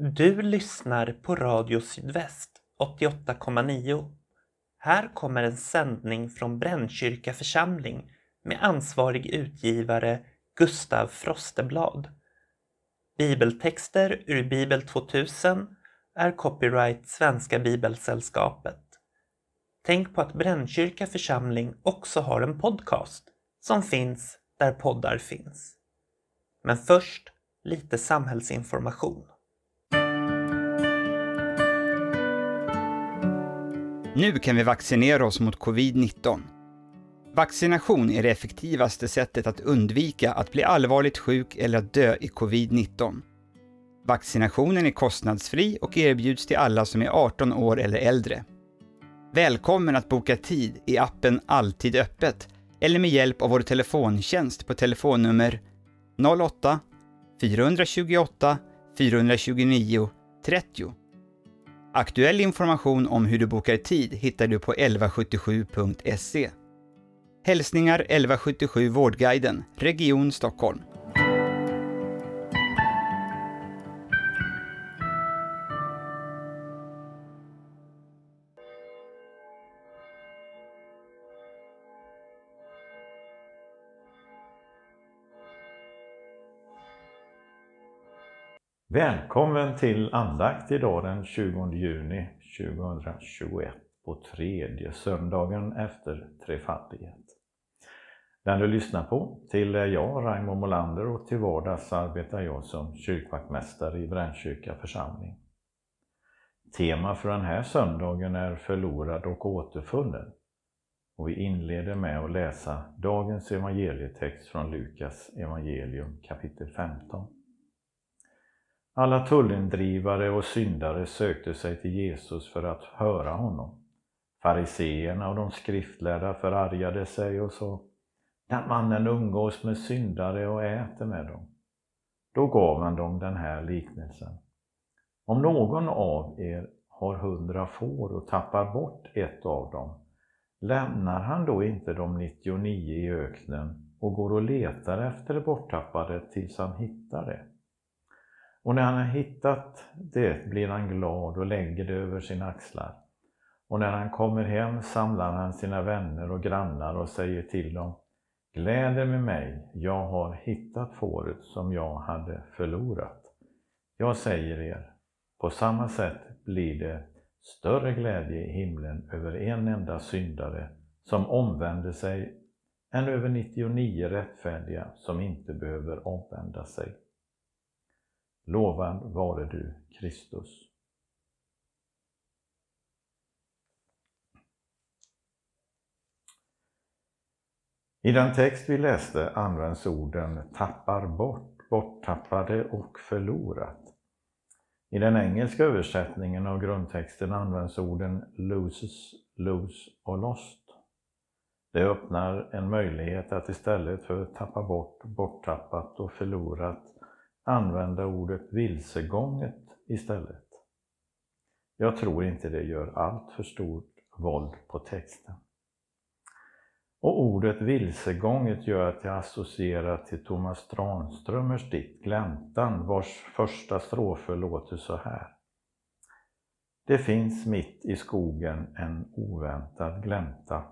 Du lyssnar på Radio Sydväst 88,9. Här kommer en sändning från Brännkyrka församling med ansvarig utgivare Gustav Frosteblad. Bibeltexter ur Bibel 2000 är copyright Svenska Bibelsällskapet. Tänk på att Brännkyrka församling också har en podcast som finns där poddar finns. Men först lite samhällsinformation. Nu kan vi vaccinera oss mot covid-19. Vaccination är det effektivaste sättet att undvika att bli allvarligt sjuk eller att dö i covid-19. Vaccinationen är kostnadsfri och erbjuds till alla som är 18 år eller äldre. Välkommen att boka tid i appen Alltid öppet eller med hjälp av vår telefontjänst på telefonnummer 08 428 429 30. Aktuell information om hur du bokar tid hittar du på 1177.se. Hälsningar 1177 Vårdguiden, Region Stockholm. Välkommen till andakt idag den 20 juni 2021 på tredje söndagen efter trefaldighet. Den du lyssnar på till är jag, Raimo Molander och till vardags arbetar jag som kyrkvaktmästare i Brännkyrka församling. Tema för den här söndagen är förlorad och återfunnen. Och vi inleder med att läsa dagens evangelietext från Lukas evangelium kapitel 15. Alla tullindrivare och syndare sökte sig till Jesus för att höra honom. Fariseerna och de skriftlärda förargade sig och sa Den mannen umgås med syndare och äter med dem. Då gav han dem den här liknelsen. Om någon av er har hundra får och tappar bort ett av dem, lämnar han då inte de 99 i öknen och går och letar efter det borttappade tills han hittar det? Och när han har hittat det blir han glad och lägger det över sina axlar. Och när han kommer hem samlar han sina vänner och grannar och säger till dem Gläder med mig, jag har hittat fåret som jag hade förlorat. Jag säger er, på samma sätt blir det större glädje i himlen över en enda syndare som omvänder sig än över 99 rättfärdiga som inte behöver omvända sig. Lovad vare du, Kristus. I den text vi läste används orden tappar bort, borttappade och förlorat. I den engelska översättningen av grundtexten används orden loses, lose och lost. Det öppnar en möjlighet att istället för tappa bort, borttappat och förlorat använda ordet vilsegånget istället. Jag tror inte det gör allt för stort våld på texten. Och ordet vilsegånget gör att jag associerar till Thomas Tranströmers dikt Gläntan vars första strofer låter så här. Det finns mitt i skogen en oväntad glänta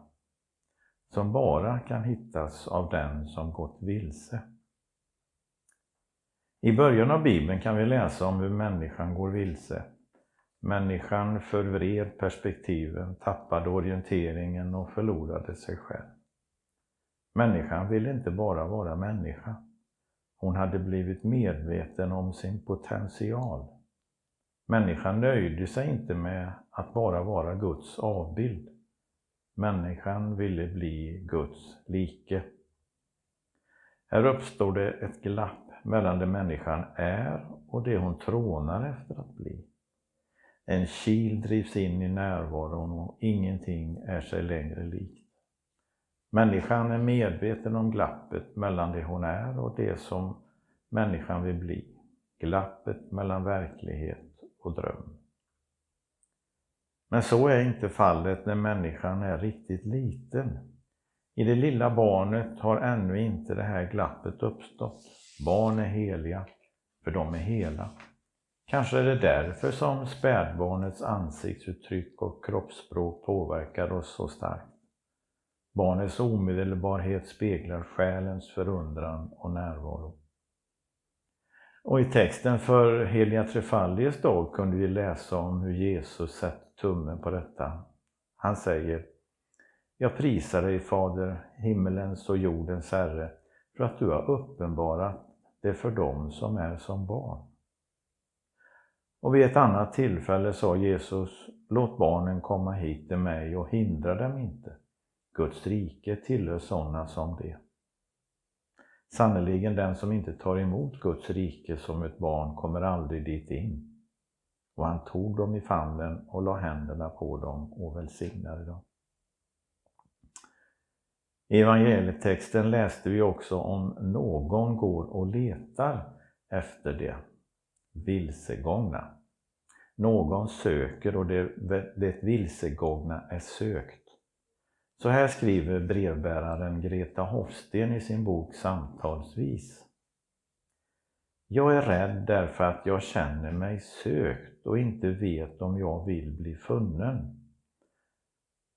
som bara kan hittas av den som gått vilse. I början av Bibeln kan vi läsa om hur människan går vilse. Människan förvred perspektiven, tappade orienteringen och förlorade sig själv. Människan ville inte bara vara människa. Hon hade blivit medveten om sin potential. Människan nöjde sig inte med att bara vara Guds avbild. Människan ville bli Guds like. Här uppstår det ett glapp mellan det människan är och det hon trånar efter att bli. En kil drivs in i närvaron och ingenting är sig längre likt. Människan är medveten om glappet mellan det hon är och det som människan vill bli. Glappet mellan verklighet och dröm. Men så är inte fallet när människan är riktigt liten. I det lilla barnet har ännu inte det här glappet uppstått. Barn är heliga, för de är hela. Kanske är det därför som spädbarnets ansiktsuttryck och kroppsspråk påverkar oss så starkt. Barnets omedelbarhet speglar själens förundran och närvaro. Och i texten för heliga Trefaldiges dag kunde vi läsa om hur Jesus sätter tummen på detta. Han säger Jag prisar dig Fader, himmelens och jordens Herre, för att du har uppenbarat det för dem som är som barn. Och vid ett annat tillfälle sa Jesus, låt barnen komma hit till mig och hindra dem inte. Guds rike tillhör sådana som det. Sannerligen den som inte tar emot Guds rike som ett barn kommer aldrig dit in. Och han tog dem i famnen och la händerna på dem och välsignade dem. I evangelietexten läste vi också om någon går och letar efter det vilsegångna. Någon söker och det, det vilsegångna är sökt. Så här skriver brevbäraren Greta Hofsten i sin bok Samtalsvis. Jag är rädd därför att jag känner mig sökt och inte vet om jag vill bli funnen.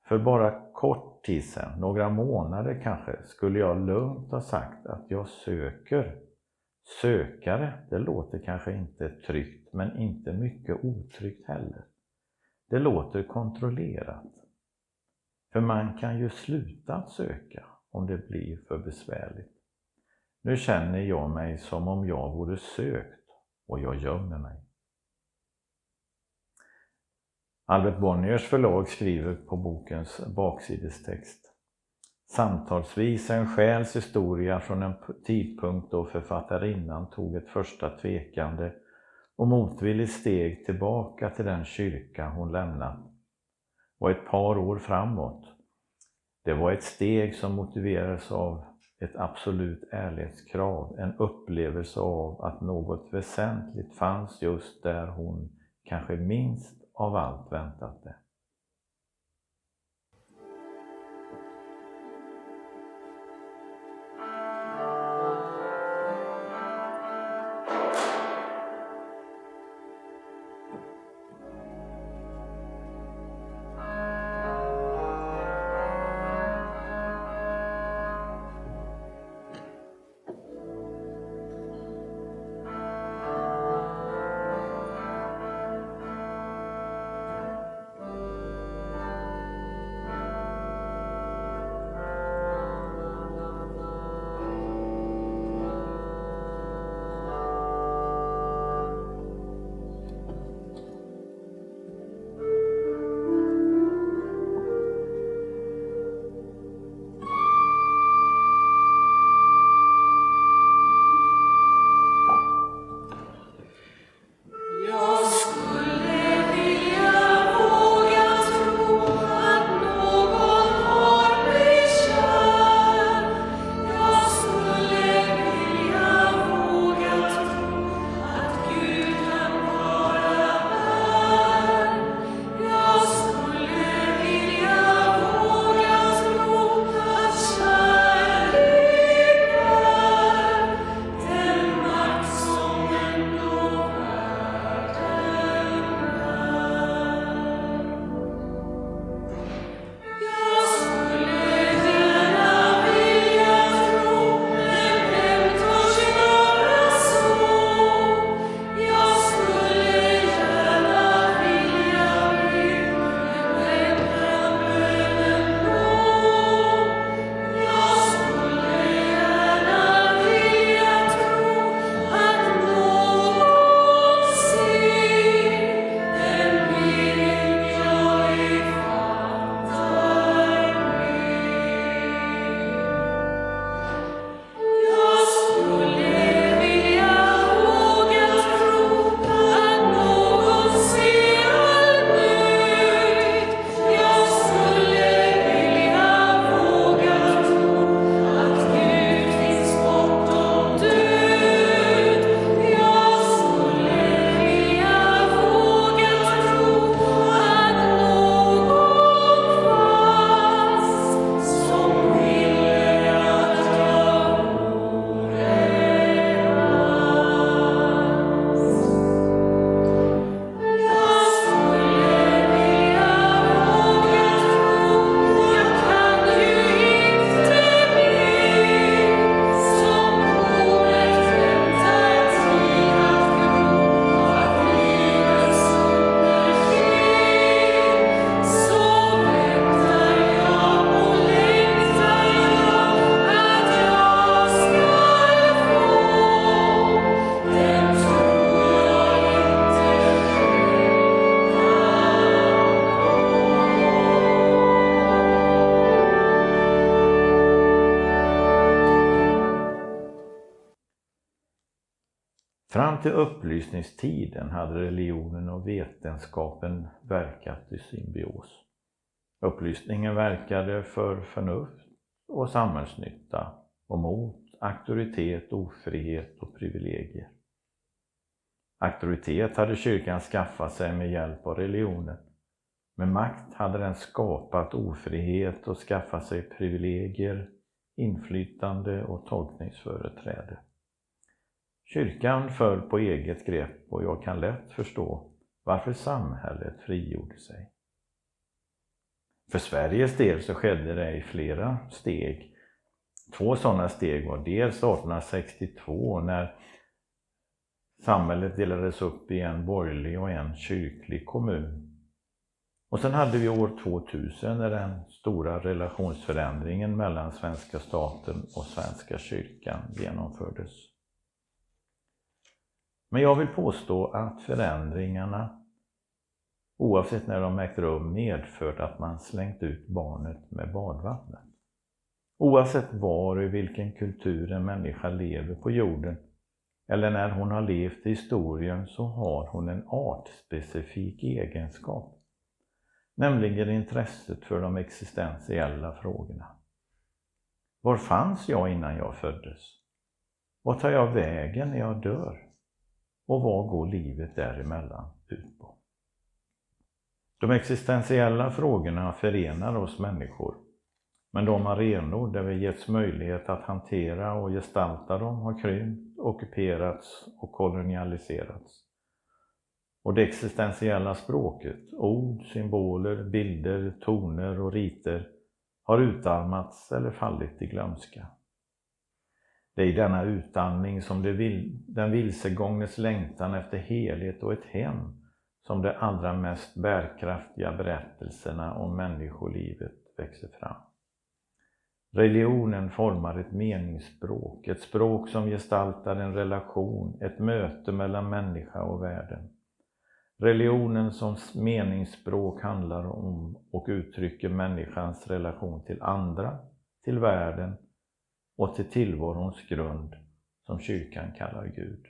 För bara kort tid sedan, några månader kanske, skulle jag lugnt ha sagt att jag söker. Sökare, det låter kanske inte tryggt, men inte mycket otryggt heller. Det låter kontrollerat. För man kan ju sluta att söka om det blir för besvärligt. Nu känner jag mig som om jag vore sökt och jag gömmer mig. Albert Bonniers förlag skriver på bokens baksidestext Samtalsvis en själs historia från en tidpunkt då författarinnan tog ett första tvekande och motvilligt steg tillbaka till den kyrka hon lämnat och ett par år framåt. Det var ett steg som motiverades av ett absolut ärlighetskrav, en upplevelse av att något väsentligt fanns just där hon kanske minst av allt väntat det. Fram till upplysningstiden hade religionen och vetenskapen verkat i symbios. Upplysningen verkade för förnuft och samhällsnytta och mot auktoritet, ofrihet och privilegier. Auktoritet hade kyrkan skaffat sig med hjälp av religionen. Med makt hade den skapat ofrihet och skaffat sig privilegier, inflytande och tolkningsföreträde. Kyrkan föll på eget grepp och jag kan lätt förstå varför samhället frigjorde sig. För Sveriges del så skedde det i flera steg. Två sådana steg var dels 1862 när samhället delades upp i en borgerlig och en kyrklig kommun. Och sen hade vi år 2000 när den stora relationsförändringen mellan svenska staten och svenska kyrkan genomfördes. Men jag vill påstå att förändringarna, oavsett när de ägt rum, medfört att man slängt ut barnet med badvattnet. Oavsett var och i vilken kultur en människa lever på jorden eller när hon har levt i historien så har hon en artspecifik egenskap. Nämligen intresset för de existentiella frågorna. Var fanns jag innan jag föddes? Vad tar jag vägen när jag dör? Och vad går livet däremellan ut på? De existentiella frågorna förenar oss människor men de arenor där vi getts möjlighet att hantera och gestalta dem har krympt, ockuperats och kolonialiserats. Och det existentiella språket, ord, symboler, bilder, toner och riter har utarmats eller fallit i glömska. Det är i denna utandning som det vil, den vilsegångnes längtan efter helhet och ett hem som de allra mest bärkraftiga berättelserna om människolivet växer fram. Religionen formar ett meningsspråk, ett språk som gestaltar en relation, ett möte mellan människa och världen. Religionen som meningsspråk handlar om och uttrycker människans relation till andra, till världen och till tillvarons grund som kyrkan kallar Gud.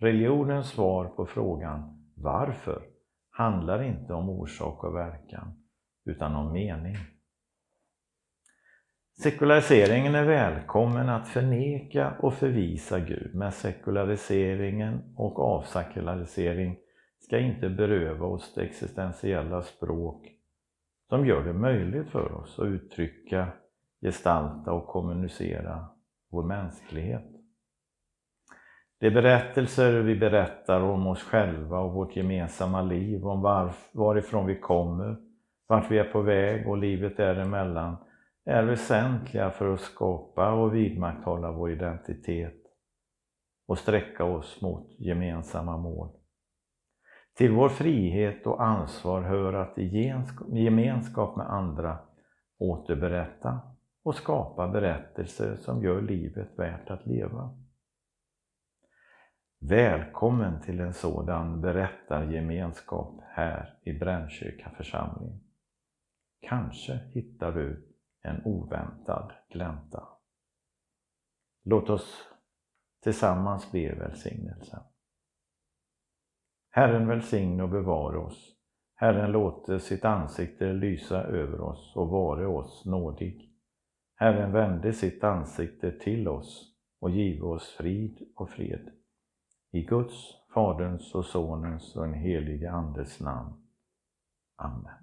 Religionens svar på frågan varför handlar inte om orsak och verkan utan om mening. Sekulariseringen är välkommen att förneka och förvisa Gud, men sekulariseringen och avsekularisering ska inte beröva oss det existentiella språk som gör det möjligt för oss att uttrycka, gestalta och kommunicera vår mänsklighet. Det är berättelser vi berättar om oss själva och vårt gemensamma liv, om varifrån vi kommer, vart vi är på väg och livet däremellan är väsentliga för att skapa och vidmakthålla vår identitet och sträcka oss mot gemensamma mål. Till vår frihet och ansvar hör att i gemenskap med andra återberätta och skapa berättelser som gör livet värt att leva. Välkommen till en sådan berättargemenskap här i Brännkyrka församling. Kanske hittar du en oväntad glänta. Låt oss tillsammans be välsignelsen. Herren välsigne och bevara oss. Herren låter sitt ansikte lysa över oss och vare oss nådig. Herren vände sitt ansikte till oss och give oss frid och fred. I Guds, Faderns och Sonens och den helige Andes namn. Amen.